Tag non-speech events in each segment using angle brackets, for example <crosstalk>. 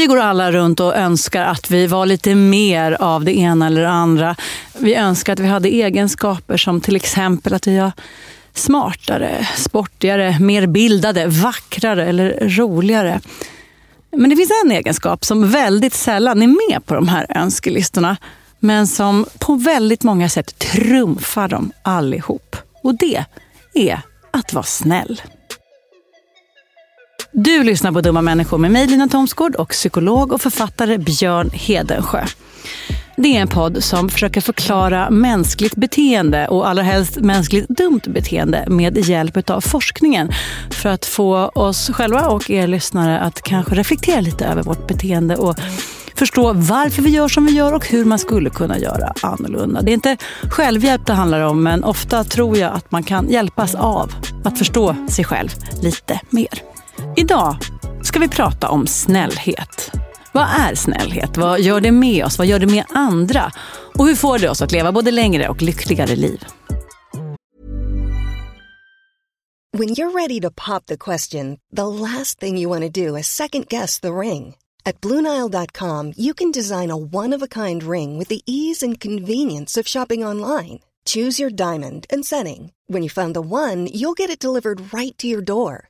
Vi går alla runt och önskar att vi var lite mer av det ena eller det andra. Vi önskar att vi hade egenskaper som till exempel att vi var smartare, sportigare, mer bildade, vackrare eller roligare. Men det finns en egenskap som väldigt sällan är med på de här önskelistorna men som på väldigt många sätt trumfar dem allihop. Och det är att vara snäll. Du lyssnar på Dumma människor med mig Lina Thomsgård och psykolog och författare Björn Hedensjö. Det är en podd som försöker förklara mänskligt beteende och allra helst mänskligt dumt beteende med hjälp av forskningen. För att få oss själva och er lyssnare att kanske reflektera lite över vårt beteende och förstå varför vi gör som vi gör och hur man skulle kunna göra annorlunda. Det är inte självhjälp det handlar om, men ofta tror jag att man kan hjälpas av att förstå sig själv lite mer. Idag ska vi prata om snällhet. Vad är snällhet? Vad gör det med oss? Vad gör det med andra? Och hur får det oss att leva både längre och lyckligare liv? When you're ready to pop the question, the last thing you want to do is second guess the ring. At BlueNile.com you can design a one-of-a-kind ring with the ease and convenience of shopping online. Choose your diamond and setting. When you find the one, you'll get it delivered right to your door.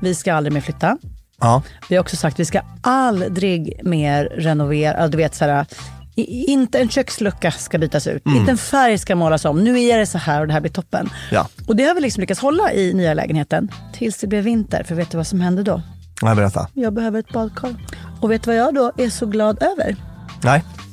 vi ska aldrig mer flytta. ja. Vi har också sagt vi ska aldrig mer renovera. Du vet, så här, inte en kökslucka ska bytas ut, inte en färg ska målas om. Nu är det så här och det här blir toppen. Ja. Och det har vi liksom lyckats hålla i nya lägenheten tills det blev vinter. För vet du vad som hände då? Nej, berätta. Jag behöver ett badkar. Och vet du vad jag då är så glad över? Nej.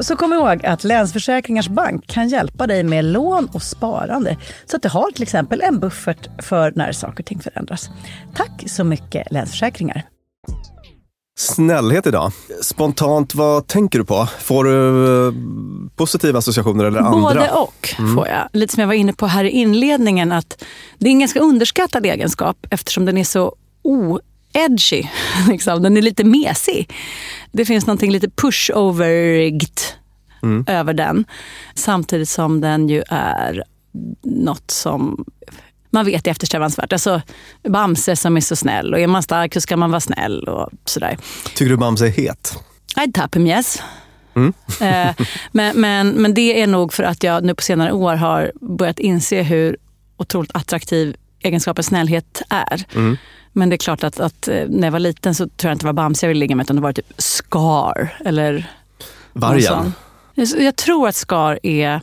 Så kom ihåg att Länsförsäkringars Bank kan hjälpa dig med lån och sparande så att du har till exempel en buffert för när saker och ting förändras. Tack så mycket Länsförsäkringar. Snällhet idag. Spontant, vad tänker du på? Får du eh, positiva associationer eller andra? Både och får jag. Lite som jag var inne på här i inledningen att det är en ganska underskattad egenskap eftersom den är så o-edgy. <laughs> Liksom. Den är lite mesig. Det finns någonting lite pushoverigt över den. Samtidigt som den ju är något som man vet är eftersträvansvärt. Alltså Bamse som är så snäll och är man stark så ska man vara snäll och sådär. Tycker du Bamse är het? I'd tap him yes. <laughs> Eh, men, men, men det är nog för att jag nu på senare år har börjat inse hur otroligt attraktiv egenskapen snällhet är. Men det är klart att, att eh, när jag var liten så tror jag inte det var Bamse jag ville ligga med utan det var typ Scar eller Vargen? Jag- tror att Scar är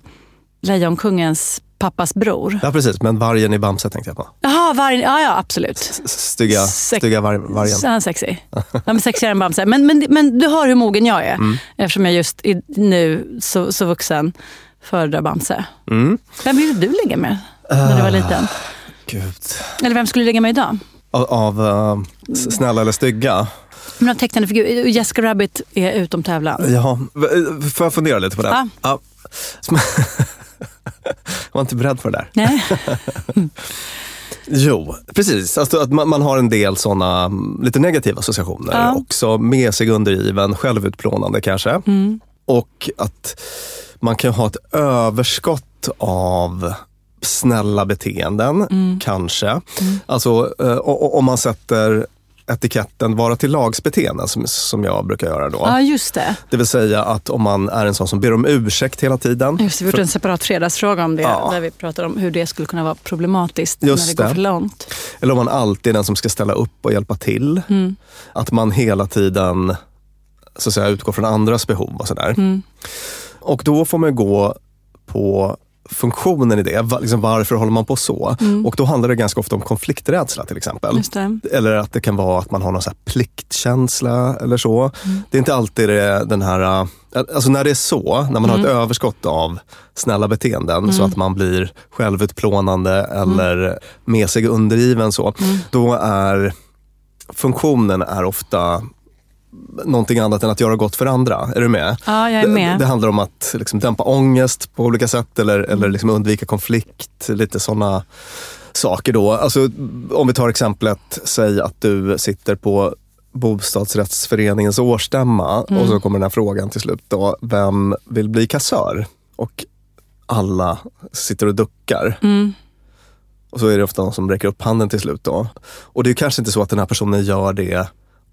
Lejonkungens pappas bror. Ja, precis. Men vargen i Bamse tänkte jag på. Jaha, vargen. Ja, ja, absolut. Stygga, Sex- stygga var, vargen. Han är sexig. Ja, men sexigare än Bamse. Men, men, men du hör hur mogen jag är. Mm. Eftersom jag just i, nu, så, så vuxen, föredrar Bamse. Mm. Vem ville du ligga med när du var liten? Gud. Eller vem skulle du ligga med idag? Av, av s- snälla eller stygga? Men någon tecknade figur. Jessica Rabbit är utom tävlan. V- eh, Får jag fundera lite på det? Ja. Ja. Jag <laughs> var inte beredd på det där. Nej. <laughs> Jo, precis. Alltså att man, man har en del såna mm, lite negativa associationer. Ja. Också mesig, undergiven, självutplånande kanske. Mm. Och att man kan ha ett överskott av snälla beteenden, Mm. kanske. Alltså eh, om man sätter etiketten vara till lagsbeteenden som, som jag brukar göra då. Ja, just det. Det vill säga att om man är en sån som ber om ursäkt hela tiden. Just det, vi har gjort en separat fredagsfråga om det. Ja. Där vi pratar om hur det skulle kunna vara problematiskt Just när det går det. för långt. Eller om man alltid är den som ska ställa upp och hjälpa till. Mm. Att man hela tiden så att säga, utgår från andras behov och sådär. Mm. Och då får man gå på funktionen i det. Liksom varför håller man på så? Och då handlar det ganska ofta om konflikträdsla till exempel. Mm. Eller att det kan vara att man har någon så här pliktkänsla eller så. Mm. Det är inte alltid det, den här... äh, Alltså när det är så, när man har ett Mm. överskott av snälla beteenden så att man blir självutplånande Mm. eller mesig och undergiven så. Då är funktionen är ofta någonting annat än att göra gott för andra. Är du med? Ja, jag är med. Det, det handlar om att liksom dämpa ångest på olika sätt eller, eller liksom undvika konflikt. Lite sådana saker då. Alltså, om vi tar exemplet, säg att du sitter på bostadsrättsföreningens årsstämma och så kommer den här frågan till slut då. Vem vill bli kassör? Och alla sitter och duckar. Mm. Och så är det ofta någon som räcker upp handen till slut då. Och det är kanske inte så att den här personen gör det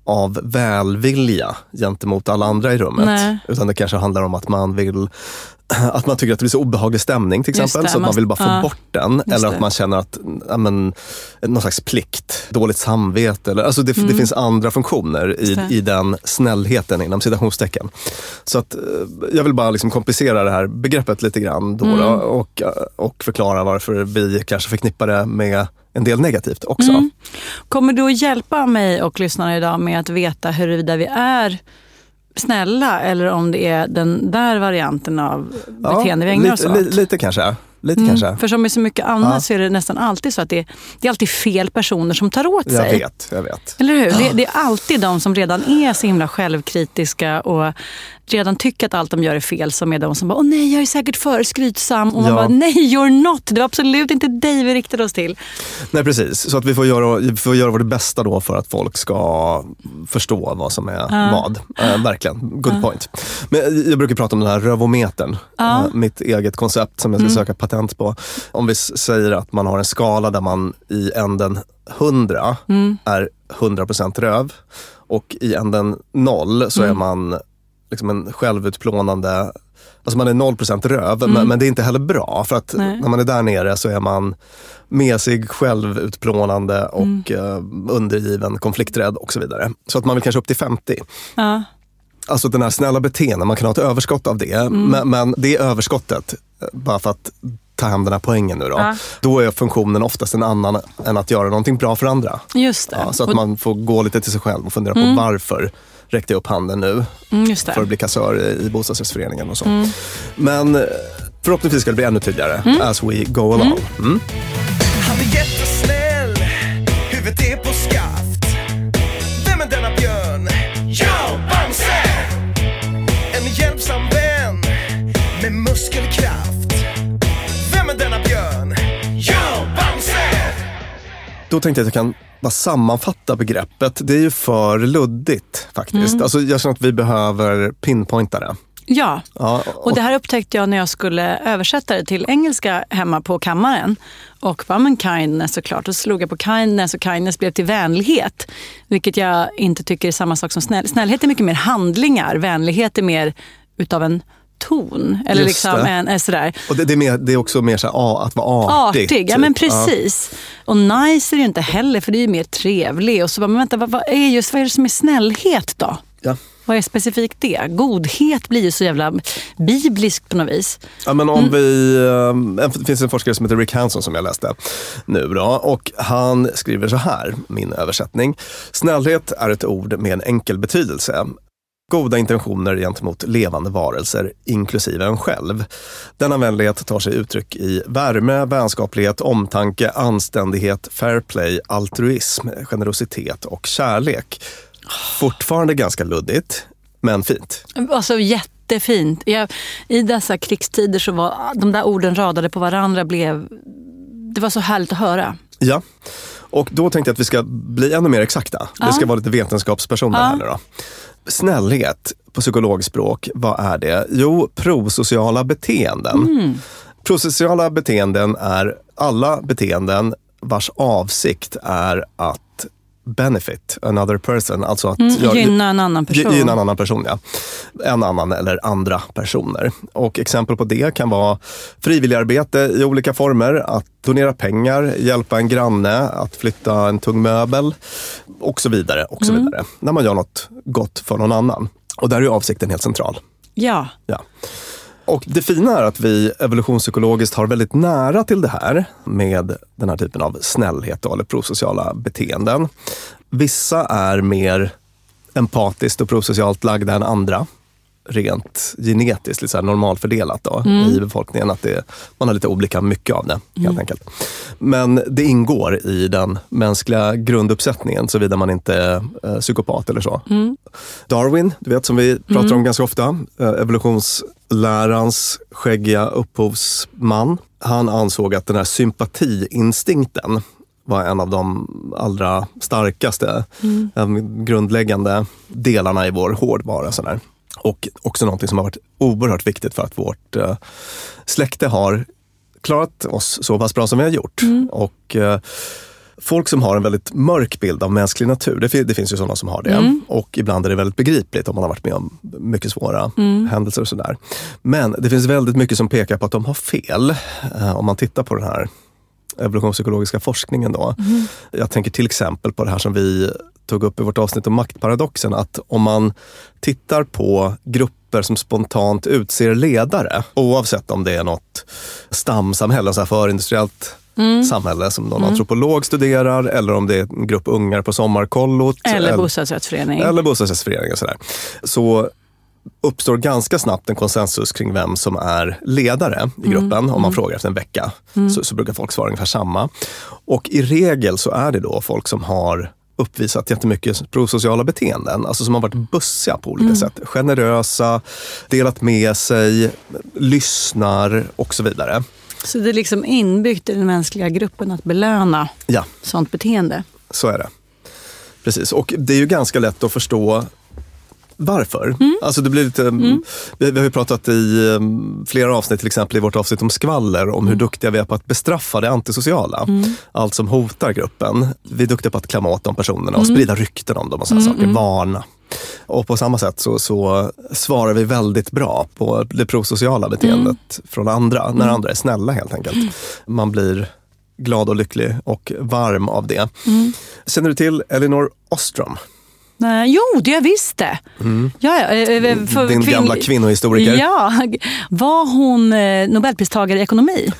av välvilja gentemot alla andra i rummet. Nej. Utan det kanske handlar om att man vill <clears throat> att man tycker att det blir så obehaglig stämning till exempel. det, så att man man- vill bara få ja, bort den. Eller att man känner att, ja, men, någon slags plikt, dåligt samvete. Eller, alltså det, det finns andra funktioner i, Mm. I den snällheten inom citationstecken. Så att, eh, jag vill bara liksom komplicera det här begreppet lite grann då, Mm. då och, och förklara varför vi kanske förknippar det med en del negativt också. Mm. Kommer du att hjälpa mig och lyssnarna idag med att veta huruvida vi är snälla eller om det är den där varianten av beteende vi ägnar lite, oss åt? li, lite kanske. Lite Mm, kanske. För som med så mycket annat Ja. så är det nästan alltid så att det, det är alltid fel personer som tar åt Jag sig. vet, jag vet. Eller hur? Det, det är alltid de som redan är så himla självkritiska och redan tycker att allt de gör är fel som är de som bara, åh nej, jag är säkert för skrytsam. Och man Ja. bara, nej, you're not. Det var absolut inte dig vi riktade oss till. Nej precis, så att vi får göra, vi får göra vårt bästa då för att folk ska förstå vad som är vad. Eh, verkligen, good point. Men jag brukar prata om den här rövometern, eh, mitt eget koncept som jag ska söka patent på. Om vi säger att man har en skala där man i änden 100 är 100% röv och i änden 0 så är man liksom en självutplånande Alltså man är 0% röv, men, men det är inte heller bra. För att Nej. när man är där nere så är man mesig, självutplånande och eh, undergiven, konflikträdd och så vidare. Så att man vill kanske upp till 50. Ja. Alltså den här snälla beteendet, man kan ha ett överskott av det. Men, men det överskottet, eh, bara för att ta hem den här poängen nu då. Ja. Då är funktionen oftast en annan än att göra någonting bra för andra. Just det. Ja, så att man får gå lite till sig själv och fundera på varför räckte jag upp handen nu mm, just för att bli kassör i- bostadsrättsföreningen och så. Men eh, förhoppningsvis ska det bli ännu tydligare as we go along. Då tänkte jag att jag kan bara sammanfatta begreppet. Det är ju för luddigt faktiskt. Alltså, jag känner att vi behöver pinpointa det. Ja, Ja, och det här upptäckte jag när jag skulle översätta det till engelska hemma på kammaren. Och bara, men kindness såklart. Och så slog jag på kindness och kindness blev till vänlighet. Vilket jag inte tycker är samma sak som snäll. Snällhet är mycket mer handlingar. Vänlighet är mer utav en ton. Eller Just liksom det. en, en sådär. Och det, det, är mer, det är också mer så här, ah, att vara artig. Artig, ja typ. men precis. Och nice är det ju inte heller för det är ju mer trevlig. Och så bara, men vänta, vad, vad, är just, vad är det som är snällhet då? Ja. Vad är specifikt det? Godhet blir ju så jävla bibliskt på något vis. Ja, men om vi, eh, det finns en forskare som heter Rick Hanson som jag läste nu då, och han skriver så här, min översättning. Snällhet är ett ord med en enkel betydelse. Goda intentioner gentemot levande varelser, inklusive en själv. Denna vänlighet tar sig uttryck i värme, vänskaplighet, omtanke, anständighet, fair play, altruism, generositet och kärlek. Fortfarande ganska luddigt, men fint. Alltså jättefint. Jag, I dessa krigstider så var de där orden radade på varandra blev... Det var så härligt att höra. Ja, och då tänkte jag att vi ska bli ännu mer exakta. Ja. Vi ska vara lite vetenskapspersoner Ja. här nu då. Snällhet på psykologspråk, vad är det? Jo, prosociala beteenden. Mm. Prosociala beteenden är alla beteenden vars avsikt är att benefit another person. Alltså att Mm, göra- gynna en annan person. Gynna en annan person, ja. En annan eller andra personer. Och exempel på det kan vara frivilligarbete i olika former, att donera pengar, hjälpa en granne, att flytta en tung möbel och så vidare. Och så Mm. vidare. När man gör något gott för någon annan. Och där är avsikten helt central. Ja. Ja. Och det fina är att vi evolutionspsykologiskt har väldigt nära till det här med den här typen av snällhet eller prosociala beteenden. Vissa är mer empatiskt och prosocialt lagda än andra. Rent genetiskt, lite så normalfördelat då, i befolkningen. Att det, man har lite olika mycket av det helt enkelt. Men det ingår i den mänskliga grunduppsättningen såvida man inte är eh, psykopat eller så. Darwin, du vet som vi pratar om ganska ofta, eh, evolutionslärans skäggiga upphovsman. Han ansåg att den här sympatiinstinkten var en av de allra starkaste, eh, grundläggande delarna i vår hårdvara. Sådär. Och också någonting som har varit oerhört viktigt för att vårt eh, släkte har klarat oss så pass bra som vi har gjort. Och eh, Folk som har en väldigt mörk bild av mänsklig natur, det, det finns ju sådana som har det. Och ibland är det väldigt begripligt om man har varit med om mycket svåra händelser och sådär. Men det finns väldigt mycket som pekar på att de har fel. Eh, om man tittar på den här evolutionspsykologiska forskningen då. Jag tänker till exempel på det här som vi tog upp i vårt avsnitt om maktparadoxen, att om man tittar på grupper som spontant utser ledare, oavsett om det är något stamsamhälle, så här förindustriellt samhälle som någon antropolog studerar, eller om det är en grupp ungar på sommarkollot. Eller bostadsrättsförening. Eller bostadsrättsförening och sådär. Så uppstår ganska snabbt en konsensus kring vem som är ledare i gruppen. Om man frågar efter en vecka så, så brukar folk svara ungefär samma. Och i regel så är det då folk som har uppvisat jättemycket prosociala beteenden. Alltså som har varit bussiga på olika sätt. Generösa, delat med sig, lyssnar och så vidare. Så det är liksom inbyggt i den mänskliga gruppen att belöna Ja, sånt beteende. så är det. Precis, och det är ju ganska lätt att förstå varför. Alltså det blir lite, vi, vi har ju pratat i um, flera avsnitt, till exempel i vårt avsnitt om skvaller, om hur duktiga vi är på att bestraffa det antisociala. Allt som hotar gruppen. Vi är duktiga på att klämma åt de personerna och sprida rykten om dem och sådana saker. Varna. Och på samma sätt så, så svarar vi väldigt bra på det prosociala beteendet från andra, när andra är snälla helt enkelt. Man blir glad och lycklig och varm av det. Känner du till Elinor Ostrom? Nej, jo, det jag visste. Ja, ja, eh, eh, för Din kvinn- gamla kvinnohistoriker. Ja, var hon eh, nobelpristagare i ekonomi?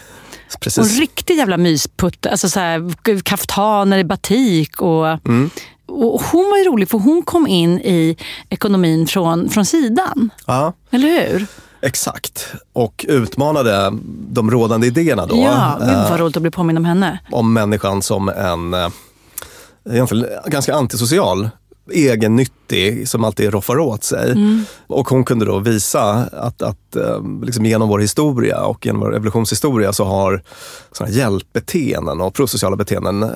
Och Precis. en riktig jävla mysputte. Alltså så här, k- kaftaner i batik. Och, Mm. och hon var ju rolig för hon kom in i ekonomin från, från sidan. Ja, Eller hur? exakt. Och utmanade de rådande idéerna då. ja, gud vad roligt att bli påmind om henne. om människan som en egentligen ganska antisocial, egennyttig, som alltid roffar åt sig. Mm. Och hon kunde då visa att, att eh, liksom genom vår historia och genom vår evolutionshistoria så har såna hjälpbeteenden och prosociala beteenden eh,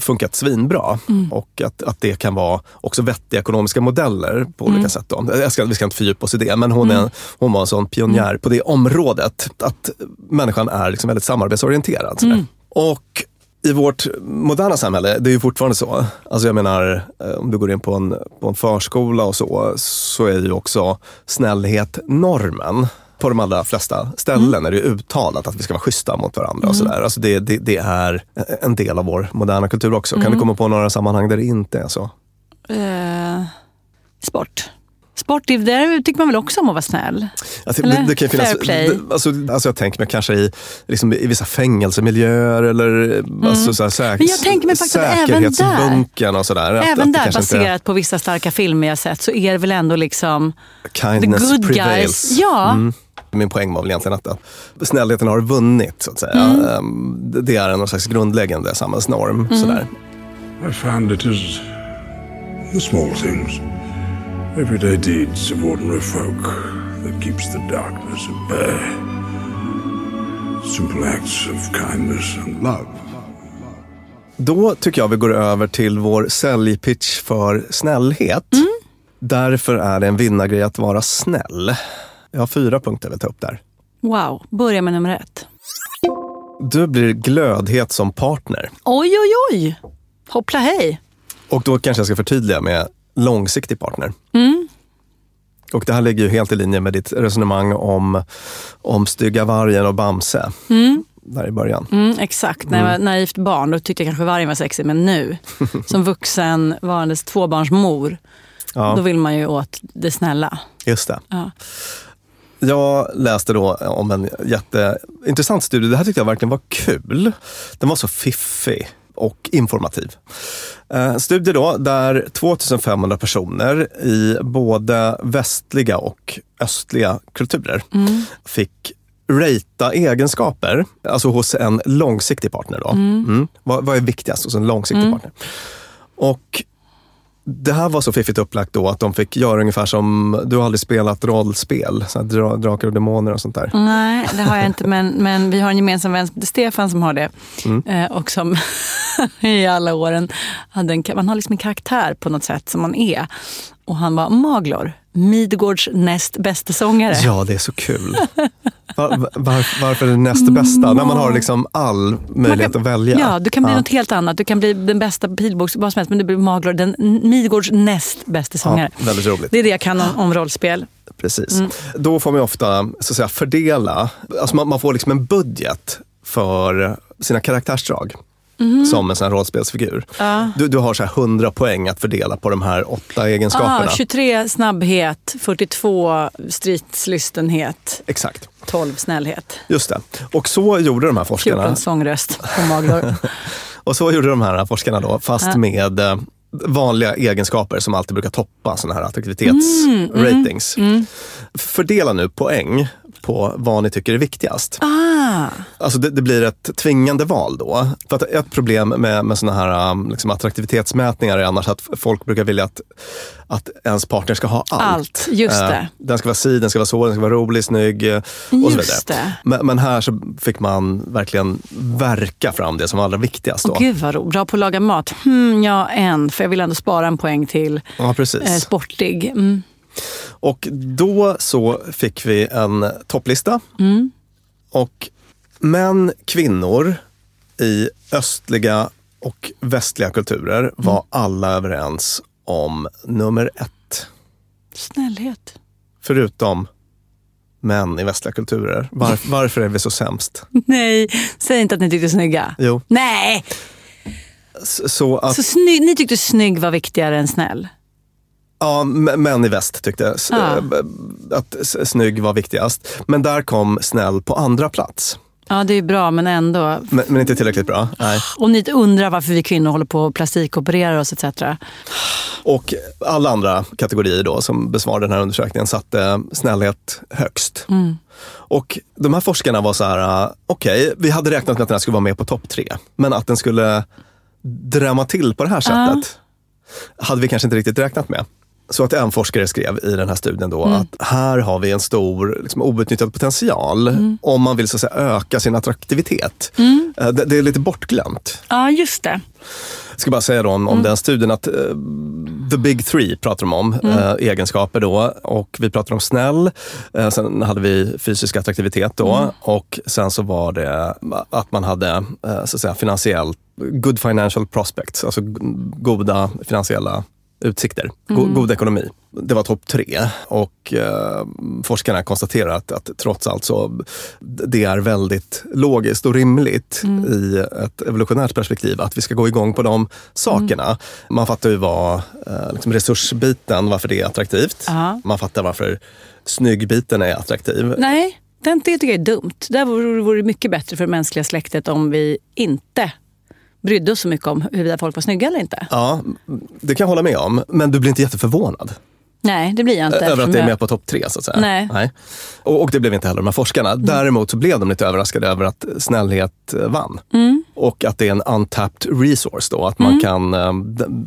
funkat svinbra. Mm. Och att, att det kan vara också vettiga ekonomiska modeller på olika Mm. sätt. Då. Jag ska, vi ska inte fördjupa oss i det, men hon, är, hon var en sån pionjär Mm. på det området. Att människan är liksom väldigt samarbetsorienterad. Mm. Och i vårt moderna samhälle, det är ju fortfarande så. Alltså jag menar, eh, om du går in på en, på en förskola och så, så är ju också snällhet normen. På de allra flesta ställen är det uttalat att vi ska vara schyssta mot varandra. och sådär. Alltså det, det, det är en del av vår moderna kultur också. Kan du komma på några sammanhang där det inte är så? Eh, sport. Sport, där tycker man väl också om att vara snäll? Alltså, Eller? det, det kan ju finnas, Fair play. det- Alltså, alltså jag tänker mig kanske i, liksom i vissa fängelsemiljöer eller alltså så här säk- Mm. Men jag tänker mig faktiskt att även där- säkerhetsbunkern och sådär. att- att Även det där, inte är- baserat på vissa starka filmer jag sett, så är det väl ändå liksom the Kindness good prevails. guys. Ja, Mm. Min poäng var väl egentligen att att snällheten har vunnit, så att säga. Mm. Ehm, det- Det är en slags grundläggande samhällsnorm. Mm. Sådär. I found it is the small things, everyday deeds of ordinary folk that keeps the darkness at bay. Simple acts of kindness and love. Då tycker jag vi går över till vår säljpitch för snällhet. Mm. Därför är det en vinnargrej att vara snäll. Jag har fyra punkter jag vill ta upp där. wow. Börja med nummer ett. Du blir glödhet som partner. Oj, oj, oj. Hoppla hej. Och då kanske jag ska förtydliga med långsiktig partner. Mm. Och det här ligger ju helt i linje med ditt resonemang om, om stygga vargen och Bamse. Där i början. Mm, exakt. När jag var naivt barn då tyckte jag kanske vargen var sexig, men nu <laughs> som vuxen varandes tvåbarnsmor, Ja. då vill man ju åt det snälla. Just det. Ja. Jag läste då om en jätteintressant studie. Det här tyckte jag verkligen var kul. Den var så fiffig och informativ. Eh, En studie då där 2500 personer i både västliga och östliga kulturer fick ratea egenskaper, alltså hos en långsiktig partner. Då. Mm. Vad, vad är viktigast hos en långsiktig partner? Och det här var så fiffigt upplagt då att de fick göra ungefär som, du har aldrig spelat rollspel, så här dra, drakar och demoner och sånt där. Nej, det har jag inte. Men, men vi har en gemensam vän Stefan som har det. Eh, och som <laughs> i alla åren hade en, man har liksom en karaktär på något sätt som man är. Och han var Maglor, Midgårds näst bästa sångare. Ja, det är så kul. <laughs> Var, var, varför är det näst bästa? När man har liksom all möjlighet Man att välja. Ja, du kan bli Ja. något helt annat. Du kan bli den bästa pilbågs, vad som helst, men du blir Maglor, den Midgårds näst bästa sångare. Ja, väldigt roligt. Det är det jag kan om, om rollspel. Precis. Då får man ofta så att säga, fördela, alltså man, man får liksom en budget för sina karaktärsdrag. Som en sån rollspelsfigur. Du, du har så här 100 poäng att fördela på de här åtta egenskaperna. Ah, 23 snabbhet, 42 stridslystenhet, Exakt, 12 snällhet, just det. Och så gjorde de här forskarna. 14 sångröst på Maglor. <laughs> Och så gjorde de här forskarna då, fast med eh, vanliga egenskaper som alltid brukar toppa sådana här attraktivitetsratings. Fördela nu poäng på vad ni tycker är viktigast. ah, Alltså det, det blir ett tvingande val då. För att ett problem med, med såna här um, liksom attraktivitetsmätningar är annars att folk brukar vilja att, att ens partner ska ha allt. Allt, just Eh, det. Den ska vara si, den ska vara så, den ska vara rolig, snygg eh, och så Just vidare. det. Men, men här så fick man verkligen verka fram det som var allra viktigast. Då. Åh, gud vad ro. Bra på att laga mat. Hmm, ja, en. För jag vill ändå spara en poäng till Ja, precis. eh, sportig. Mm. Och då så fick vi en topplista. Mm. Och män, kvinnor i östliga och västliga kulturer var Mm. alla överens om nummer ett. Snällhet. Förutom män i västliga kulturer. Var, varför är vi så sämst? <laughs> Nej, säg inte att ni tyckte snygga. Jo, Nej! så att Så snygg, ni tyckte snygg var viktigare än snäll? Ja, män i väst tyckte Ja. eh, att snygg var viktigast. Men där kom snäll på andra plats. Ja, det är bra, men ändå. Men, men inte tillräckligt bra. Nej. Och ni undrar varför vi kvinnor håller på att plastikoperera oss etc. Och alla andra kategorier då som besvarade den här undersökningen satte snällhet högst. Och de här forskarna var så här, uh, okej, vi hade räknat med att den här skulle vara med på topp tre. Men att den skulle drämma till på det här sättet hade vi kanske inte riktigt räknat med. Så att en forskare skrev i den här studien då att här har vi en stor liksom, outnyttjad potential om man vill så att säga, öka sin attraktivitet. Eh, Det, det är lite bortglömt. Ja, just det. Jag ska bara säga då om, om den studien att eh, the big three pratar de om, eh, egenskaper då. Och vi pratar om snäll, eh, sen hade vi fysisk attraktivitet då och sen så var det att man hade så att säga finansiellt, good financial prospects, alltså goda finansiella utsikter, go, god ekonomi. Det var topp tre och eh, forskarna konstaterar att, att trots allt så det är väldigt logiskt och rimligt i ett evolutionärt perspektiv att vi ska gå igång på de sakerna. Man fattar ju vad eh, liksom resursbiten, varför det är attraktivt. Ja. Man fattar varför snyggbiten är attraktiv. Nej, det tycker jag är dumt. Det vore, vore mycket bättre för det mänskliga släktet om vi inte brydde oss så mycket om huruvida folk var snygga eller inte. Ja, det kan jag hålla med om, men du blir inte jätteförvånad. Nej, det blir jag inte. Över att det är med på topp tre så att säga. Nej. Och, och det blev inte heller de här forskarna. Däremot så blev de lite överraskade över att snällhet eh, vann. Mm. Och att det är en untapped resource då. Att man kan, eh,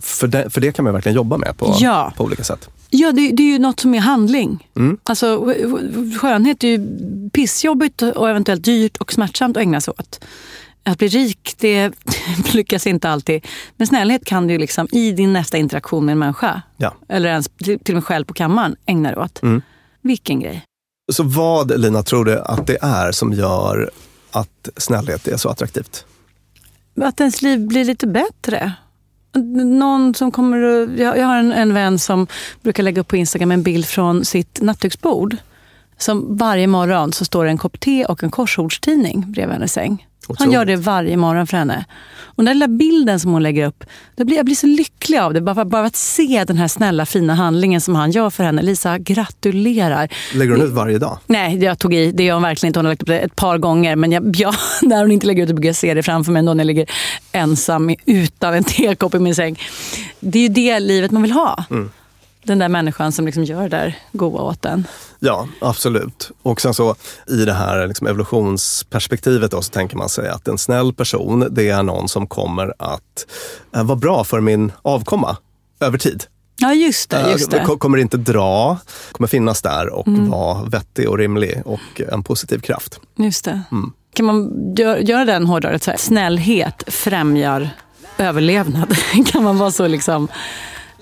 för, det, för det kan man verkligen jobba med på, Ja. på olika sätt. Ja, det, det är ju något som är handling. Mm. Alltså, sk- sk- skönhet är ju pissjobbigt och eventuellt dyrt och smärtsamt att ägna sig åt. Att bli rik, det <laughs> lyckas inte alltid. Men snällhet kan du liksom i din nästa interaktion med en människa, Ja. eller ens till och med själv på kammaren, ägna dig åt. Mm. Vilken grej. Så vad, Lina, tror du att det är som gör att snällhet är så attraktivt? Att ens liv blir lite bättre. Någon som kommer jag, jag har en, en vän som brukar lägga upp på Instagram en bild från sitt nattduksbord. Som varje morgon så står det en kopp te och en korsordstidning bredvid hennes säng. Han gör det varje morgon för henne. Och den där lilla bilden som hon lägger upp, då blir, jag blir så lycklig av det. Bara, bara att se den här snälla fina handlingen som han gör för henne. Lisa, gratulerar. Lägger hon ut varje dag? Nej, jag tog i. Det gör hon verkligen inte. Hon har lagt upp det ett par gånger. Men jag, ja, <laughs> när hon inte lägger ut det brukar jag se det framför mig ändå när jag ligger ensam utan en tekopp i min säng. Det är ju det livet man vill ha. Den där människan som liksom gör det där goa åt en. Ja, absolut. Och sen så i det här liksom evolutionsperspektivet då, så tänker man sig att en snäll person, det är någon som kommer att eh, vara bra för min avkomma över tid. Ja, just det. Just Eh, det. ko- Kommer inte dra, kommer finnas där och vara vettig och rimlig och en positiv kraft. Just det. Mm. Kan man gö- göra den hårdare? Snällhet främjar överlevnad. <laughs> kan man vara så liksom...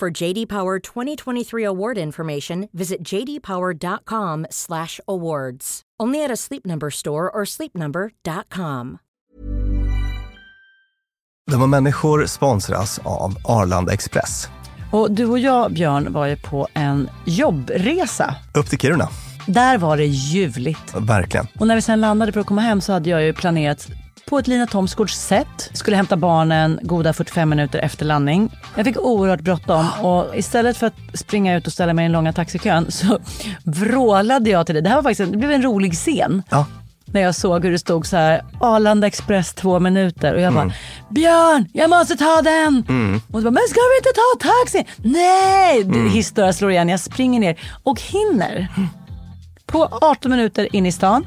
For JD Power 2023 award information, visit jdpower.com/awards. Only at a Sleep Number store or sleepnumber.com. Dumma människor sponsras av Arlanda Express. Och du och jag, Björn, var ju på en jobbresa. Upp till Kiruna. Där var det ljuvligt. Verkligen. Och när vi sen landade för att komma hem så hade jag ju planerat på ett Lina Thomsgårds sätt. Skulle hämta barnen goda 45 minuter efter landning. Jag fick oerhört bråttom och istället för att springa ut och ställa mig i den långa taxikön så <laughs> vrålade jag till dig. Det här var faktiskt en, det blev en rolig scen. Ja. När jag såg hur det stod så här Arlanda Express två minuter och jag bara Björn, jag måste ta den! Och du bara, men ska vi inte ta taxi? Nej! Mm. Historia slår igen, jag springer ner och hinner på 18 minuter in i stan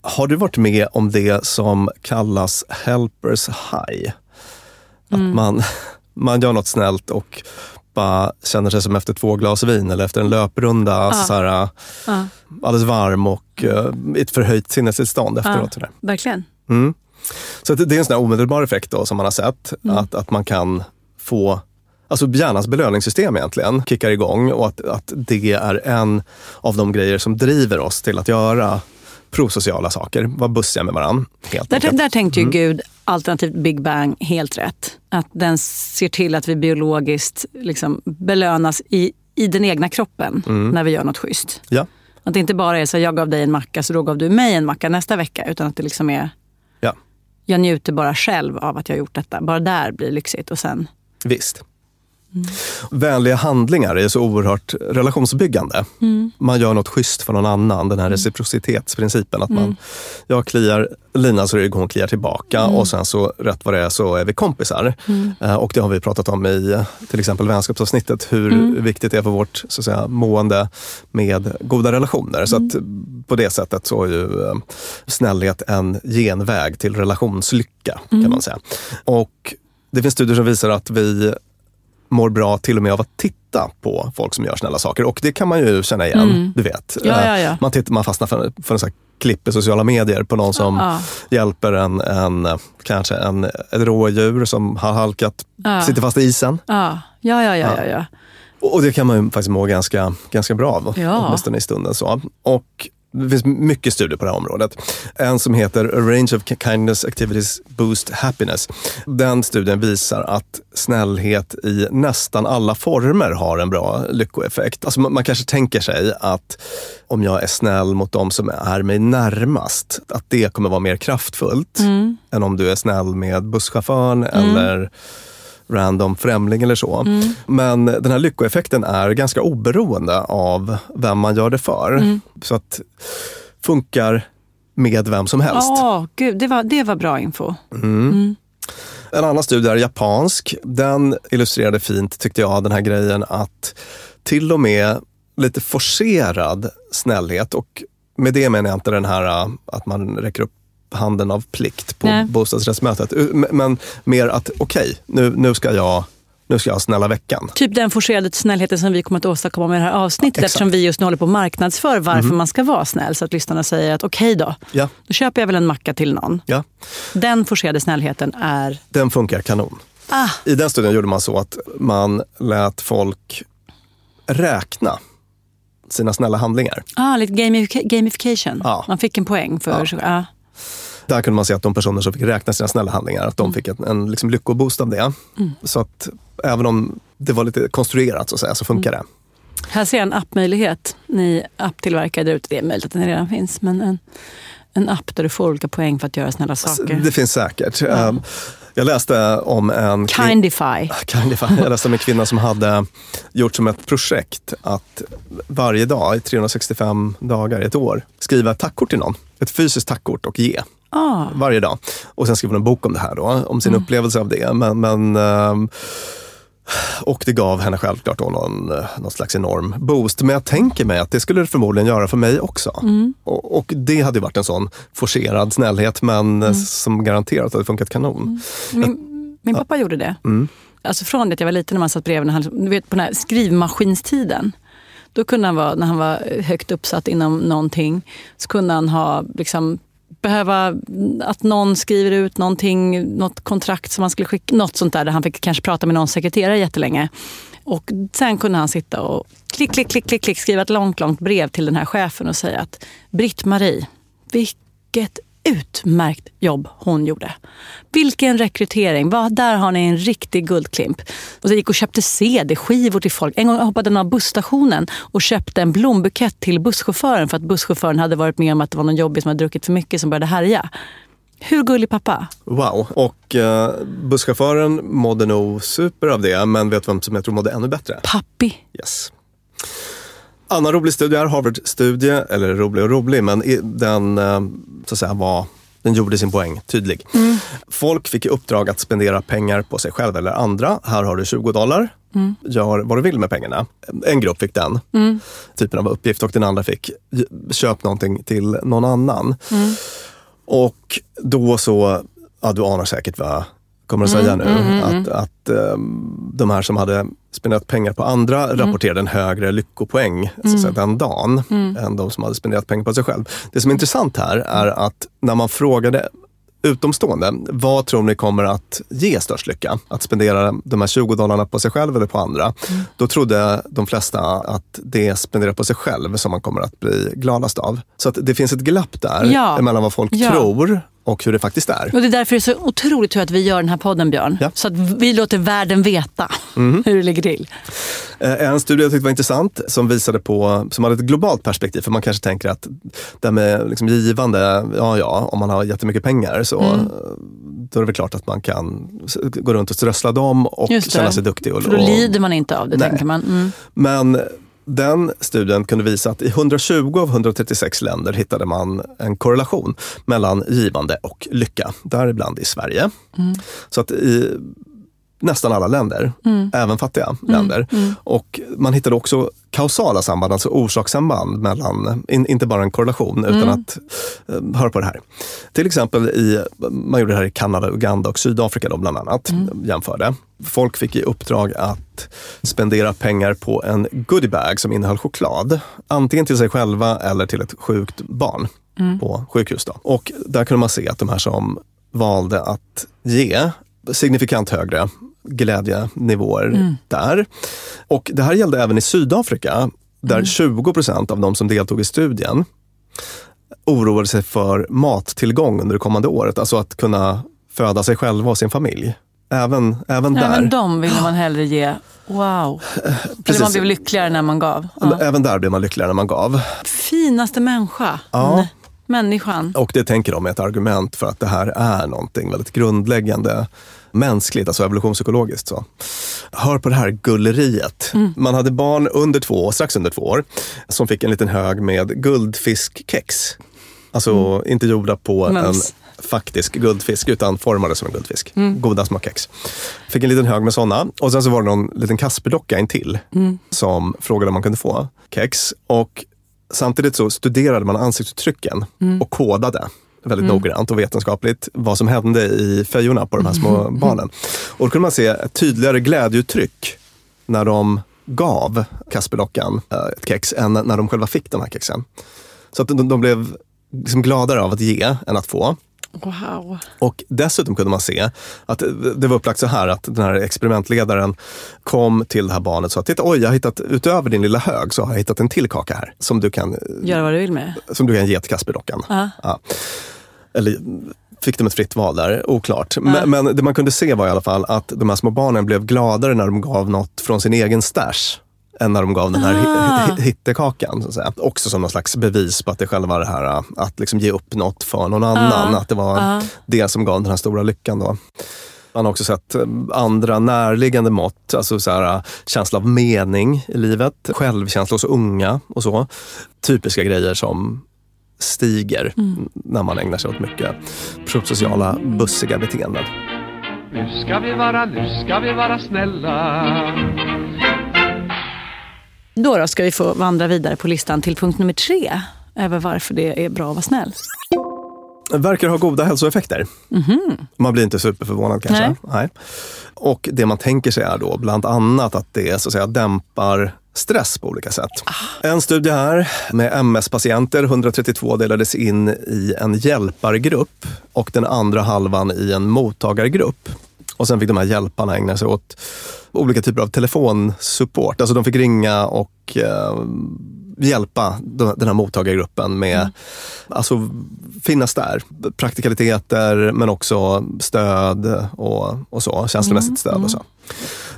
Har du varit med om det som kallas helpers high? Att man, <laughs> man gör något snällt och bara känner sig som efter två glas vin eller efter en löprunda, så här, alldeles varm och uh, i ett förhöjt sinnestillstånd efteråt. sådär. Verkligen. Mm. Så det är en sån omedelbar effekt då, som man har sett, att, att man kan få Alltså hjärnans belöningssystem egentligen kickar igång och att, att det är en av de grejer som driver oss till att göra prosociala saker, vara bussiga med varandra. Helt Där, där tänkte ju Gud, alternativt Big Bang, helt rätt. Att den ser till att vi biologiskt liksom belönas i, i den egna kroppen när vi gör något schysst. Ja, Att det inte bara är så här, jag gav dig en macka så då gav du mig en macka nästa vecka. Utan att det liksom är, ja, jag njuter bara själv av att jag har gjort detta. Bara där blir lyxigt och sen visst. Vänliga handlingar är så oerhört relationsbyggande. Man gör något schysst för någon annan, den här reciprocitetsprincipen. Att man, jag kliar Lina så är det hon kliar tillbaka och sen så rätt vad det är så är vi kompisar. Eh, Och det har vi pratat om i till exempel vänskapsavsnittet, hur viktigt det är för vårt så att säga, mående med goda relationer. Så att på det sättet så är ju eh, snällhet en genväg till relationslycka kan man säga. Och det finns studier som visar att vi mår bra till och med av att titta på folk som gör snälla saker. Och det kan man ju känna igen, du vet. Ja, ja, Eh, ja. Man, tittar, man fastnar för, för en sån klipp i sociala medier på någon som Ja. hjälper en, en, eh, kanske en, ett rådjur som har halkat, Ja. sitter fast i isen. Ja, ja, ja, ja. ja, ja. Och det kan man ju faktiskt må ganska, ganska bra av, Ja. åtminstone i stunden. Så. Och det finns mycket studier på det här området. En som heter A Range of Kindness Activities Boost Happiness. Den studien visar att snällhet i nästan alla former har en bra lyckoeffekt. Alltså man, man kanske tänker sig att om jag är snäll mot de som är mig närmast, att det kommer vara mer kraftfullt än om du är snäll med busschauffören eller random främling eller så. Men den här lyckoeffekten är ganska oberoende av vem man gör det för. Så att funkar med vem som helst. Åh, gud, det var, det var bra info. En annan studie är japansk. Den illustrerade fint, tyckte jag, den här grejen att till och med lite forcerad snällhet och med det menar jag inte den här äh, att man räcker upp handen av plikt på Nej. bostadsrättsmötet. Men mer att okej, nu, nu, ska jag, nu ska jag snälla veckan. Typ den forcerade snällheten som vi kommer att åstadkomma med det här avsnittet Exakt. eftersom vi just nu håller på att marknadsför varför man ska vara snäll. Så att lyssnarna säger att okej då, Ja, då köper jag väl en macka till någon. ja. Den forcerade snällheten är... Den funkar kanon. Ah, I den studien gjorde man så att man lät folk räkna sina snälla handlingar. ah, lite gamif- gamification. Ja. Man fick en poäng för... Ja. Där kunde man se att de personer som fick räkna sina snälla handlingar, att de fick en, en liksom lyckoboost av det. Så att även om det var lite konstruerat så att säga, så funkar det. Här ser jag en appmöjlighet. Ni apptillverkare där ute, det är möjligt att den redan finns, men en, en app där du får olika poäng för att göra snälla saker. Det finns säkert. Ehm, Jag läste om en Kindify. <laughs> Kindify. Jag läste om en kvinna som hade gjort som ett projekt att varje dag i 365 dagar i ett år skriva ett tackkort till någon. Ett fysiskt tackkort och ge. Ah, varje dag. Och sen skrev hon en bok om det här då, om sin upplevelse av det. Men, men, ehm, och det gav henne självklart då någon, eh, någon slags enorm boost. Men jag tänker mig att det skulle det förmodligen göra för mig också. Och, och det hade ju varit en sån forcerad snällhet men eh, som garanterat hade funkat kanon. min, min pappa gjorde det. Mm. Alltså från det att jag var liten när man satt bredvid, när han, du vet på den här skrivmaskinstiden. Då kunde han vara, när han var högt uppsatt inom någonting, så kunde han ha liksom behöva att någon skriver ut någonting, något kontrakt som han skulle skicka, något sånt där, där han fick kanske prata med någon sekreterare jättelänge. Och sen kunde han sitta och klick, klick, klick, klick, klick skriva ett långt, långt brev till den här chefen och säga att Britt-Marie, vilket utmärkt jobb hon gjorde. Vilken rekrytering. Vad, där har ni en riktig guldklimp. Och så gick och köpte CD-skivor till folk. En gång hoppade han av busstationen och köpte en blombukett till busschauffören för att busschauffören hade varit med om att det var någon jobbig som hade druckit för mycket som började härja. Hur gullig pappa? Wow. Och eh, busschauffören mådde nog super av det, men vet vem som jag tror mådde ännu bättre? Pappi. Yes. Annan rolig studie är Harvard-studie, eller rolig och rolig, men den, eh, så att säga, var, den gjorde sin poäng tydlig. Folk fick i uppdrag att spendera pengar på sig själv eller andra. Här har du 20 dollar. Gör vad du vill med pengarna. En grupp fick den typen av uppgift och den andra fick köp någonting till någon annan. Och då så, ja du anar säkert vad kommer att säga nu. Att, att ehm, de här som hade spenderat pengar på andra rapporterade en högre lyckopoäng så att säga, den dagen än de som hade spenderat pengar på sig själv. Det som är intressant här är att när man frågade utomstående, vad tror ni kommer att ge störst lycka? Att spendera de här 20 dollarna på sig själv eller på andra? Då trodde de flesta att det är spendera på sig själv som man kommer att bli gladast av. Så att det finns ett glapp där Ja. mellan vad folk Ja. tror och hur det faktiskt är. Och det är därför det är så otroligt tur att vi gör den här podden, Björn. Ja. Så att vi låter världen veta hur det ligger till. Eh, En studie jag tyckte var intressant som visade på, som hade ett globalt perspektiv, för man kanske tänker att det här med liksom givande, ja ja, om man har jättemycket pengar så Mm. då är det väl klart att man kan gå runt och strössla dem och känna sig duktig. Och, För då lider man inte av det, Nej. tänker man. Mm. Men den studien kunde visa att i 120 av 136 länder hittade man en korrelation mellan givande och lycka, däribland i Sverige. Så att i nästan alla länder, även fattiga länder. Och man hittade också kausala samband, alltså orsakssamband mellan, in, inte bara en korrelation, utan att, eh, hör på det här. Till exempel i, man gjorde det här i Kanada, Uganda och Sydafrika då bland annat, jämförde. Folk fick i uppdrag att spendera pengar på en goodiebag som innehöll choklad. Antingen till sig själva eller till ett sjukt barn på sjukhus. Då. Och där kunde man se att de här som valde att ge signifikant högre glädjenivåer där. Och det här gällde även i Sydafrika, där 20 procent av de som deltog i studien oroade sig för mattillgång under det kommande året. Alltså att kunna föda sig själva och sin familj. Även, även där. Även dem ville man hellre ge. Wow. Eller man blev lyckligare när man gav. Ja. Även där blev man lyckligare när man gav. Finaste människa. Ja. Mm. Människan. Och det tänker de är ett argument för att det här är någonting väldigt grundläggande mänskligt, alltså evolutionspsykologiskt. Så. Hör på det här gulleriet. Man hade barn under två år, strax under två år, som fick en liten hög med guldfiskkex. Alltså inte gjorda på Mums. en faktisk guldfisk, utan formade som en guldfisk. Goda små kex. Fick en liten hög med sådana. Och sen så var det någon liten Kasperdocka intill som frågade om man kunde få kex. Och samtidigt så studerade man ansiktsuttrycken och kodade väldigt noggrant och vetenskapligt vad som hände i fejorna på de här små barnen. Och då kunde man se ett tydligare glädjeuttryck när de gav Kasperdockan eh, ett kex än när de själva fick de här kexen. Så att de, de blev liksom gladare av att ge än att få. Wow. Och dessutom kunde man se att det var upplagt så här att den här experimentledaren kom till det här barnet och sa, titta oj, jag har hittat, utöver din lilla hög så har jag hittat en till kaka här som du kan, Gör vad du vill med. som du kan ge till Kasperdockan. Ja. Ja. Eller fick de ett fritt val där? Oklart. Men, men det man kunde se var i alla fall att de här små barnen blev gladare när de gav något från sin egen stash än när de gav den här Ah. hi- hi- hittekakan. Så att säga. Också som någon slags bevis på att det själva det här att liksom ge upp något för någon annan. Att det var det som gav den här stora lyckan. Då. Man har också sett eh, andra närliggande mått, alltså så här, känsla av mening i livet, självkänsla hos unga och så. Typiska grejer som stiger när man ägnar sig åt mycket prosociala, bussiga beteenden. Nu ska vi vara, nu ska vi vara snälla. Då, då ska vi få vandra vidare på listan till punkt nummer tre. Över varför det är bra att vara snäll. Verkar ha goda hälsoeffekter. Man blir inte superförvånad kanske. Nej. Och det man tänker sig är då bland annat att det så att säga, dämpar stress på olika sätt. En studie här med MS-patienter, 132 delades in i en hjälpargrupp och den andra halvan i en mottagargrupp. Och sen fick de här hjälparna ägna sig åt olika typer av telefonsupport. Alltså de fick ringa och eh, hjälpa de- den här mottagargruppen med, alltså finnas där. Praktikaliteter men också stöd och, och så, känslomässigt stöd och så.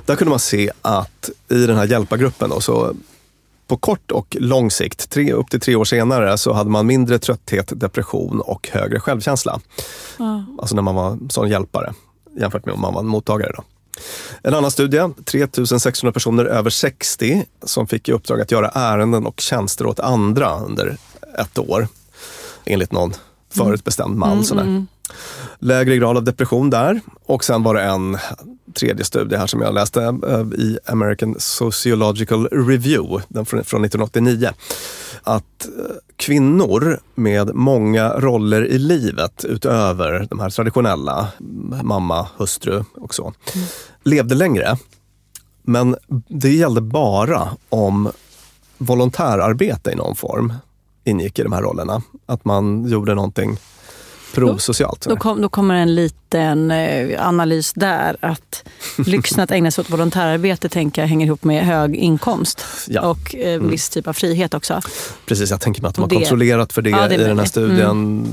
Där kunde man se att i den här hjälpargruppen då, så på kort och lång sikt, tre, upp till tre år senare, så hade man mindre trötthet, depression och högre självkänsla. Alltså när man var sån hjälpare jämfört med om man var en mottagare. Då. En annan studie, 3600 personer över 60 som fick i uppdrag att göra ärenden och tjänster åt andra under ett år. Enligt någon förutbestämd mall. sådär. Lägre grad av depression där. Och sen var det en tredje studie här som jag läste eh, i American Sociological Review, den från, 1989. Att eh, kvinnor med många roller i livet utöver de här traditionella, mamma, hustru och så, levde längre. Men det gällde bara om volontärarbete i någon form ingick i de här rollerna. Att man gjorde någonting prosocialt. Då, kom, då kommer en liten eh, analys där. Att <laughs> lyxen att ägna sig åt volontärarbete tänker jag hänger ihop med hög inkomst. Ja. Och eh, viss typ av frihet också. Precis, jag tänker mig att de har det- kontrollerat för det, Ja, det i den här studien.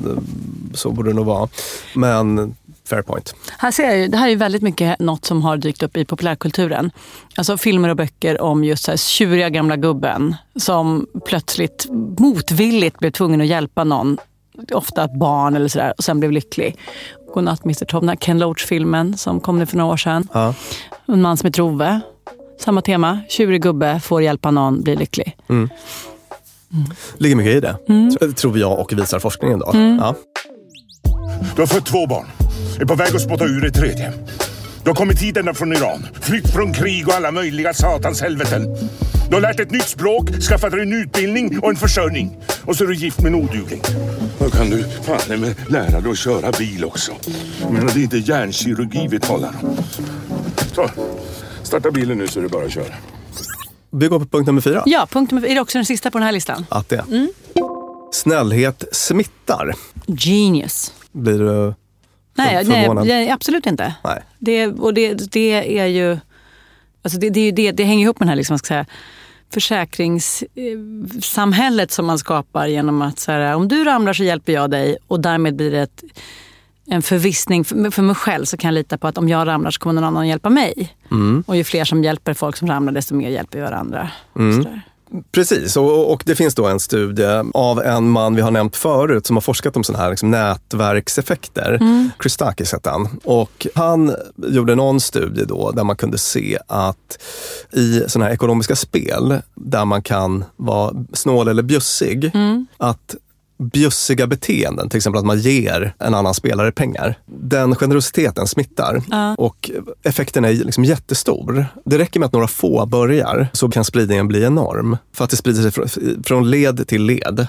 Så borde det nog vara. Men fair point. Här ser jag ju, det här är väldigt mycket något som har dykt upp i populärkulturen. Alltså filmer och böcker om just så här tjuriga gamla gubben som plötsligt motvilligt blev tvungen att hjälpa någon, ofta ett barn eller sådär, och sen blev lycklig. Godnatt Mr Tom, den här Ken Loach-filmen som kom nu för några år sedan. Ja. En man som heter Ove. Samma tema, tjurig gubbe, får hjälpa någon, blir lycklig. ligger mycket i det, Mm. tr- tror jag och visar forskningen. Då. Ja. Du har fött två barn. Är på väg att spotta ur det tredje. Du har kommit hit ända från Iran. Flytt från krig och alla möjliga satans helveten. Du har lärt ett nytt språk, skaffat dig en utbildning och en försörjning. Och så är du gift med en odugling. Då kan du fan med lära dig att köra bil också. Menar, det är inte hjärnkirurgi vi talar om. Så, starta bilen nu så är det bara att köra. Vi går på punkt nummer fyra. Ja, punkt nummer, är det också den sista på den här listan? Att det. Mm. Snällhet smittar. Genius. Blir du Nej, För- förvånad? nej, absolut inte. Nej. Det, och det, det är ju... Alltså det, det, är det, det hänger ihop med den här liksom, ska säga, försäkringssamhället som man skapar genom att så här, om du ramlar så hjälper jag dig och därmed blir det ett, en förvissning. För, för mig själv så kan jag lita på att om jag ramlar så kommer någon annan hjälpa mig. Och ju fler som hjälper folk som ramlar desto mer hjälper vi varandra. Sådär. Precis, och, och det finns då en studie av en man vi har nämnt förut som har forskat om sådana här liksom nätverkseffekter. Christakis hette han. Och han gjorde någon studie då där man kunde se att i sådana här ekonomiska spel där man kan vara snål eller bjussig, att bjussiga beteenden, till exempel att man ger en annan spelare pengar. Den generositeten smittar och effekten är liksom jättestor. Det räcker med att några få börjar så kan spridningen bli enorm. För att det sprider sig från, från led till led.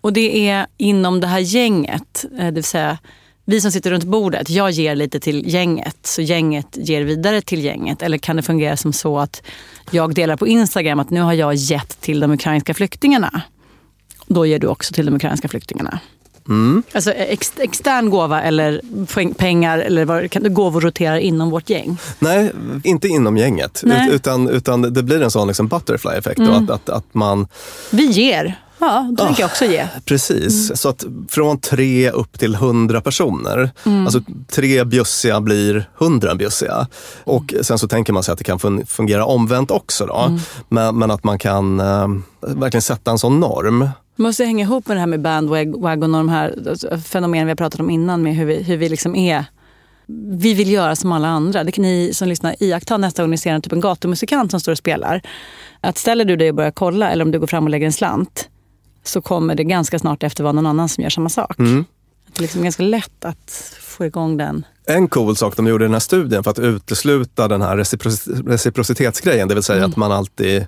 Och det är inom det här gänget, eh, det vill säga vi som sitter runt bordet, jag ger lite till gänget, så gänget ger vidare till gänget. Eller kan det fungera som så att jag delar på Instagram att nu har jag gett till de ukrainska flyktingarna. Då ger du också till de ukrainska flyktingarna. Alltså ex, extern gåva eller pengar eller vad, kan, gåvor roterar inom vårt gäng. Nej, inte inom gänget. Mm. Ut, utan, utan det blir en sån liksom butterfly-effekt. då, Att, att, att man Vi ger. Ja, då tänker jag också ge. Precis, så att från tre upp till hundra personer. Alltså tre bjussiga blir hundra bjussiga. Och sen så tänker man sig att det kan fun- fungera omvänt också. Då. Men, men att man kan eh, verkligen sätta en sån norm. Det måste hänga ihop med det här med bandwagon och de här alltså, fenomenen vi har pratat om innan med hur vi, hur vi liksom är. Vi vill göra som alla andra. Det kan ni som lyssnar iaktta nästa gång ni ser en, typ en gatumusikant som står och spelar. Att ställer du dig och börjar kolla eller om du går fram och lägger en slant så kommer det ganska snart efter vara någon annan som gör samma sak. Att Det är liksom ganska lätt att få igång den. En cool sak de gjorde i den här studien för att utesluta den här reciproci- reciprocitetsgrejen, det vill säga att man alltid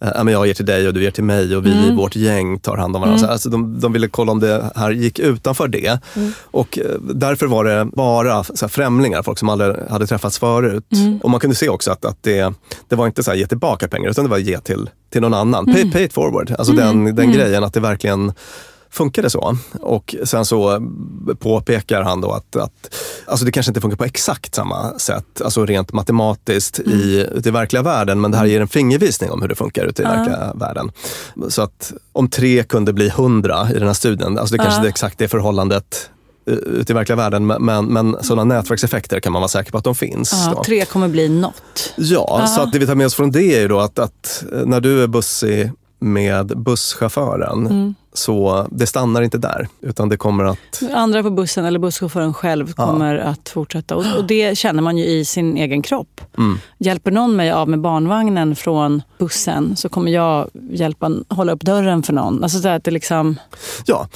men jag ger till dig och du ger till mig och vi i vårt gäng tar hand om varandra. Så Alltså de, de ville kolla om det här gick utanför det. Och eh, därför var det bara så här, främlingar, folk som aldrig hade träffats förut. Och man kunde se också att, att det, det var inte så här, ge tillbaka pengar, utan det var ge till, till någon annan. Pay, pay it forward, alltså den, den grejen att det verkligen funkade så. Och sen så påpekar han då att, att alltså det kanske inte funkar på exakt samma sätt, alltså rent matematiskt i, ute i verkliga världen, men det här ger en fingervisning om hur det funkar ute i verkliga världen. Så att om tre kunde bli hundra i den här studien, alltså det kanske inte är exakt det förhållandet eh, ute i verkliga världen, men, men, sådana nätverkseffekter kan man vara säker på att de finns. Ja, då. tre kommer bli något. Ja, så att det vi tar med oss från det är ju då att, att när du är bussig med busschauffören, Mm. Så det stannar inte där. Utan det kommer att... Andra på bussen eller busschauffören själv kommer att fortsätta. Och, och det känner man ju i sin egen kropp. Hjälper någon mig av med barnvagnen från bussen så kommer jag hjälpa, hålla upp dörren för någon. Alltså så att det liksom... Ja,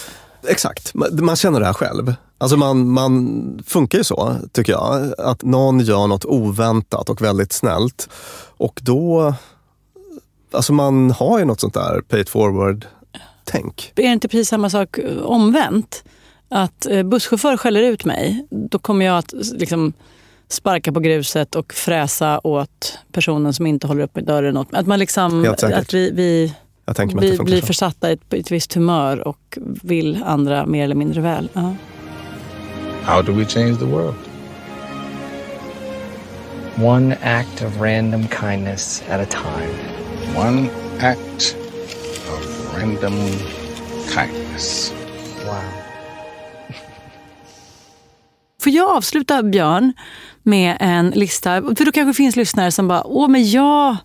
exakt. Man, man känner det här själv. Alltså man, man funkar ju så, tycker jag. Att någon gör något oväntat och väldigt snällt. Och då... Alltså man har ju något sånt där pay it forward-tänk. Är det inte precis samma sak eh, omvänt? Att eh, busschaufför skäller ut mig, då kommer jag att liksom sparka på gruset och fräsa åt personen som inte håller upp med dörren åt mig. Att, man liksom, att vi, vi, vi blir så. försatta i ett, i ett visst humör och vill andra mer eller mindre väl. Ja. How do we change the world? One act of random kindness at a time. One act random kindness. Wow. <laughs> Får jag avsluta, Björn, med en lista? För då kanske det finns lyssnare som bara, åh men jag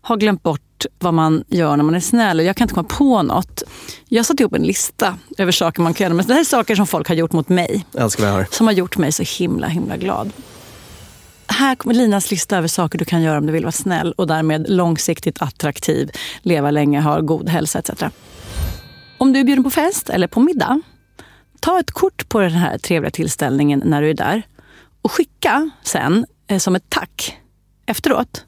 har glömt bort vad man gör när man är snäll och jag kan inte komma på något. Jag satte ihop en lista över saker man kan göra. Men det här är saker som folk har gjort mot mig. Jag älskar vad jag hör. Som har gjort mig så himla, himla glad. Här kommer Linas lista över saker du kan göra om du vill vara snäll och därmed långsiktigt attraktiv, leva länge, ha god hälsa etc. Om du är bjuden på fest eller på middag, ta ett kort på den här trevliga tillställningen när du är där och skicka sen eh, som ett tack efteråt.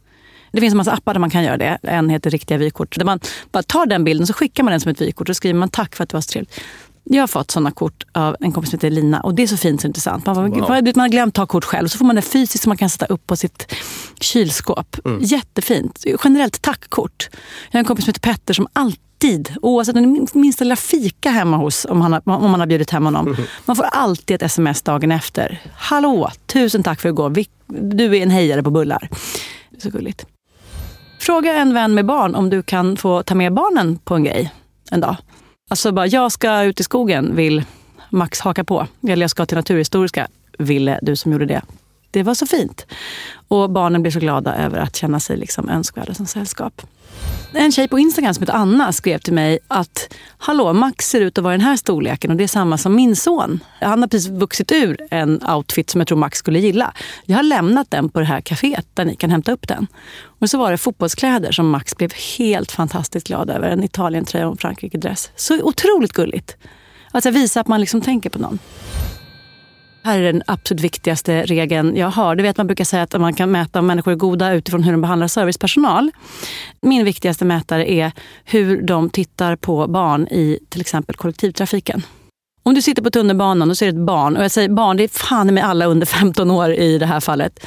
Det finns en massa appar där man kan göra det. En heter Riktiga vykort. Där man bara tar den bilden så skickar man den som ett vykort och skriver man tack för att det var så trevligt. Jag har fått sådana kort av en kompis som heter Lina och det är så fint och intressant. Man, bara, Wow. man har glömt ta kort själv så får man det fysiskt som man kan sätta upp på sitt kylskåp. Jättefint. Generellt tackkort. Jag har en kompis som heter Petter som alltid, oavsett min- minsta lilla fika hemma hos, om, han har, om man har bjudit hem honom. <laughs> Man får alltid ett sms dagen efter. Hallå, tusen tack för igår. Du är en hejare på bullar. Det är så gulligt. Fråga en vän med barn om du kan få ta med barnen på en grej en dag. Alltså bara, jag ska ut i skogen, vill Max haka på. Eller jag ska till Naturhistoriska, ville du som gjorde det. Det var så fint. Och barnen blev så glada över att känna sig liksom önskvärda som sällskap. En tjej på Instagram som heter Anna skrev till mig att Hallå, Max ser ut att vara i den här storleken och det är samma som min son. Han har precis vuxit ur en outfit som jag tror Max skulle gilla. Jag har lämnat den på det här kaféet där ni kan hämta upp den. Och så var det fotbollskläder som Max blev helt fantastiskt glad över. En Italien-tröja och en Frankrike-dress. Så otroligt gulligt. Alltså visa att man liksom tänker på någon. Här är den absolut viktigaste regeln jag har. Du vet man brukar säga att man kan mäta om människor är goda utifrån hur de behandlar servicepersonal. Min viktigaste mätare är hur de tittar på barn i till exempel kollektivtrafiken. Om du sitter på tunnelbanan och ser ett barn, och jag säger barn, det är fan med alla under 15 år i det här fallet.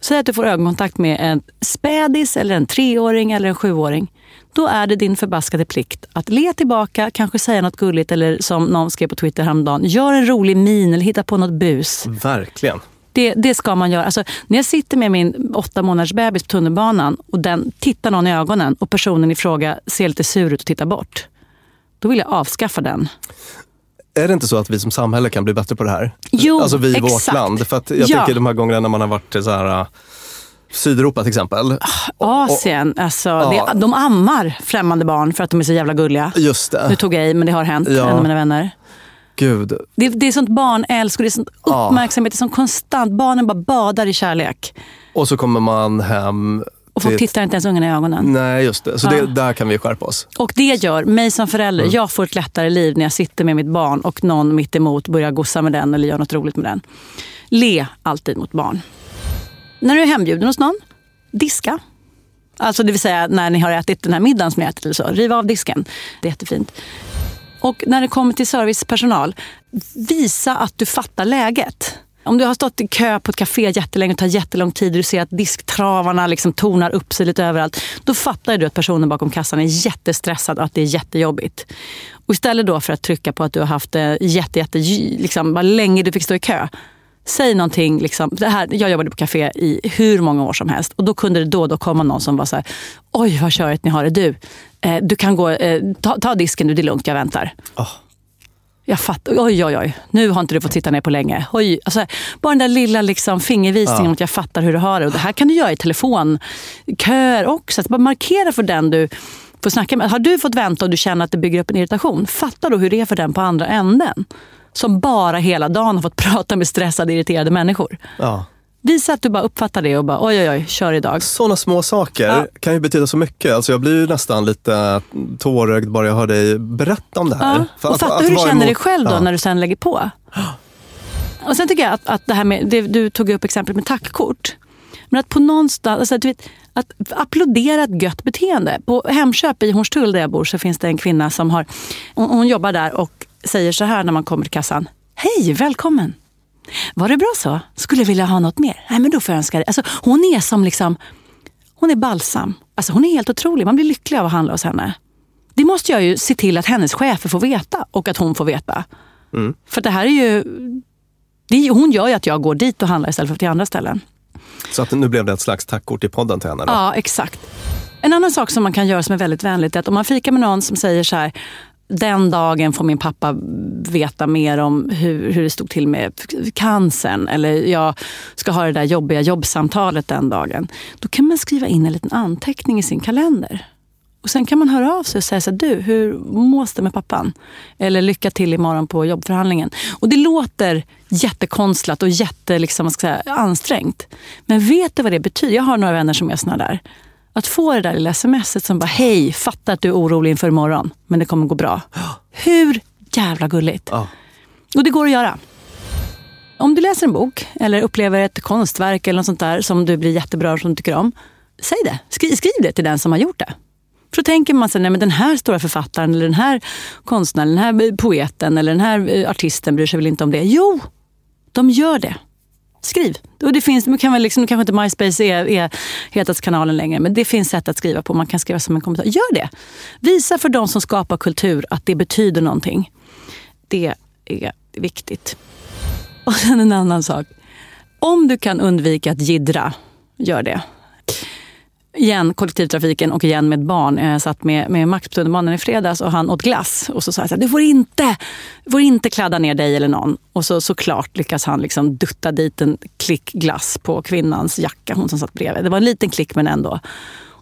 Säg att du får ögonkontakt med en spädis, eller en treåring eller en sjuåring. Då är det din förbaskade plikt att le tillbaka, kanske säga något gulligt eller som någon skrev på Twitter häromdagen, gör en rolig min eller hitta på något bus. Verkligen. Det, det ska man göra. Alltså, när jag sitter med min åtta månaders bebis på tunnelbanan och den tittar någon i ögonen och personen i fråga ser lite sur ut och tittar bort. Då vill jag avskaffa den. Är det inte så att vi som samhälle kan bli bättre på det här? Jo, alltså vi i vårt land. För att jag Ja. tänker de här gångerna när man har varit så här, Sydeuropa till exempel. Asien, alltså, Ja. det, de ammar främmande barn för att de är så jävla gulliga. Just det. Nu tog jag i, men det har hänt. Ja. En av mina vänner. Gud. Det, det är sånt barnälsk och det är sånt Ja. uppmärksamhet. Det är sånt konstant. Barnen bara badar i kärlek. Och så kommer man hem Och folk tittar inte ens ungarna i ögonen. Nej, just det. Så Ja. det, där kan vi skärpa oss. Och det gör mig som förälder, Mm. jag får ett lättare liv när jag sitter med mitt barn och någon mitt emot börjar gossa med den eller gör något roligt med den. Le alltid mot barn. När du är hembjuden hos någon, diska. Alltså det vill säga när ni har ätit den här middagen som ni ätit eller så. Riv av disken. Det är jättefint. Och när det kommer till servicepersonal, visa att du fattar läget. Om du har stått i kö på ett café jättelänge och tar jättelång tid och du ser att disktravarna liksom tornar upp sig lite överallt. Då fattar du att personen bakom kassan är jättestressad och att det är jättejobbigt. Och istället då för att trycka på att du har haft det jätte, jätte, liksom, vad länge du fick stå i kö. Säg någonting, liksom, det här, jag jobbade på café i hur många år som helst och då kunde det då och då komma någon som var så här, oj vad körigt ni har det du. Eh, du kan gå, eh, ta, ta disken du, det är lugnt, jag väntar. Jag fattar, oj oj oj, nu har inte du fått sitta ner på länge. Oj, alltså, bara den där lilla liksom, fingervisningen Ja. om att jag fattar hur du har det. Och det här kan du göra i telefonköer också. Att bara markera för den du får snacka med. Har du fått vänta och du känner att det bygger upp en irritation, fatta då hur det är för den på andra änden. Som bara hela dagen har fått <laughs> prata med stressade, irriterade människor. Ja. Visa att du bara uppfattar det och bara oj oj oj, kör idag. Sådana små saker Ja. kan ju betyda så mycket. Alltså jag blir ju nästan lite tårögd bara jag hör dig berätta om det här. Ja. För Och att- fatta att hur du vara känner dig emot- själv då Ja. när du sen lägger på. Och sen tycker jag att, att det här med, det, du tog upp exemplet med tackkort. Men att på någonstans, alltså, att, du vet, att applådera ett gött beteende. På Hemköp i Hornstull där jag bor så finns det en kvinna som har, hon, hon jobbar där och säger så här när man kommer till kassan. Hej, välkommen! Var det bra så? Skulle vilja ha något mer? Nej, men då får jag önska dig. Alltså, hon är som liksom, hon är balsam. Alltså, hon är helt otrolig. Man blir lycklig av att handla hos henne. Det måste jag ju se till att hennes chefer får veta och att hon får veta. Mm. För det här är ju Det, hon gör ju att jag går dit och handlar istället för till andra ställen. Så att nu blev det ett slags tackkort i podden till henne då? Ja, exakt. En annan sak som man kan göra som är väldigt vänligt är att om man fikar med någon som säger så här den dagen får min pappa veta mer om hur, hur det stod till med cancern eller jag ska ha det där jobbiga jobbsamtalet den dagen. Då kan man skriva in en liten anteckning i sin kalender. Och Sen kan man höra av sig och säga så här, du, hur mås det med pappan? Eller lycka till imorgon på jobbförhandlingen. Och Det låter jättekonstlat och jätte, liksom, ska säga, ansträngt. Men vet du vad det betyder? Jag har några vänner som är såna där. Att få det där lilla smset som bara, hej, fattar att du är orolig inför imorgon, men det kommer gå bra. Hur jävla gulligt? Ja. Och det går att göra. Om du läser en bok eller upplever ett konstverk eller något sånt där som du blir jättebra och som du tycker om. Säg det. Skriv, skriv det till den som har gjort det. För då tänker man sig, nej men den här stora författaren eller den här konstnären, den här poeten eller den här eh, artisten bryr sig väl inte om det. Jo, de gör det. Skriv. Och det finns, man kan väl liksom, kanske inte MySpace är, är hetaste kanalen längre, men det finns sätt att skriva på. Man kan skriva som en kommentar. Gör det! Visa för de som skapar kultur att det betyder någonting. Det är viktigt. Och sen en annan sak. Om du kan undvika att gidra, gör det. Igen kollektivtrafiken och igen med barn. Jag satt med, med Max på tunnelbanan i fredags och han åt glass. Och så sa jag så här, du får inte, du får inte kladda ner dig eller någon. Och så såklart lyckas han liksom dutta dit en klick glass på kvinnans jacka, hon som satt bredvid. Det var en liten klick men ändå.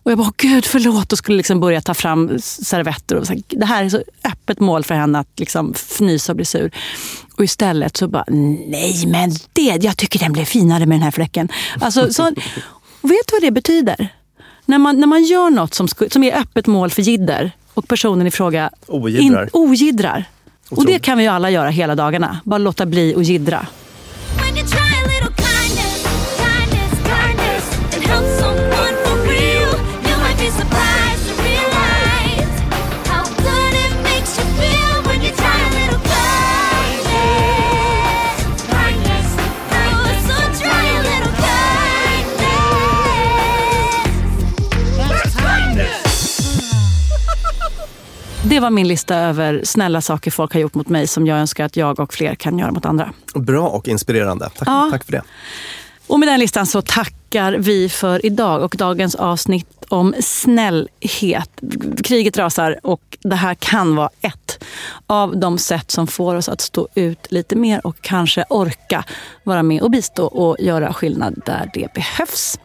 Och jag bara, gud förlåt, och skulle liksom börja ta fram servetter. Och så här, det här är så öppet mål för henne att liksom fnysa och bli sur. Och istället så bara, nej men det, jag tycker den blev finare med den här fläcken. Alltså, så, vet du vad det betyder? När man, när man gör något som, som är öppet mål för jidder och personen i fråga Ogidrar. in- ogidrar. Och det kan vi ju alla göra hela dagarna. Bara låta bli att jiddra. Det var min lista över snälla saker folk har gjort mot mig som jag önskar att jag och fler kan göra mot andra. Bra och inspirerande. Tack, Ja. tack för det. Och med den listan så tackar vi för idag och dagens avsnitt om snällhet. Kriget rasar och det här kan vara ett av de sätt som får oss att stå ut lite mer och kanske orka vara med och bistå och göra skillnad där det behövs.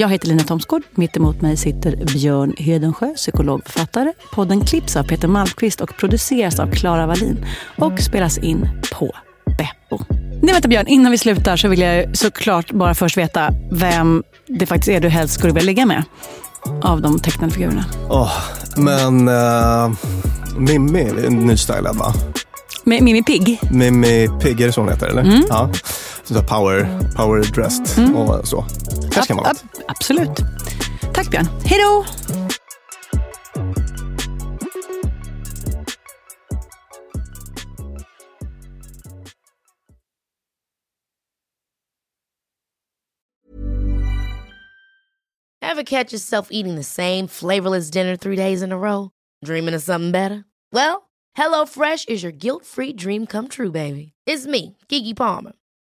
Jag heter Lina Thomsgård. Mitt emot mig sitter Björn Hedensjö, psykologförfattare. Podden klipps av Peter Malmqvist och produceras av Klara Wallin och spelas in på Beppo. Nej, vänta Björn, innan vi slutar så vill jag såklart bara först veta vem det faktiskt är du helst skulle vilja ligga med av de tecknade figurerna. Åh, men uh, Mimmi är nystylad va? Mimmi Pigg? Mimmi Pigg, är det så hon heter eller? Mm. Ja. Sån där power, power dressed och så. Kanske kan vara något. Ab- absolut. Tack Björn. Hej då! Ever catch yourself eating the same flavorless dinner three days in a row? Dreaming of something better? Well, HelloFresh is your guilt-free dream come true, baby. It's me, Gigi Palmer.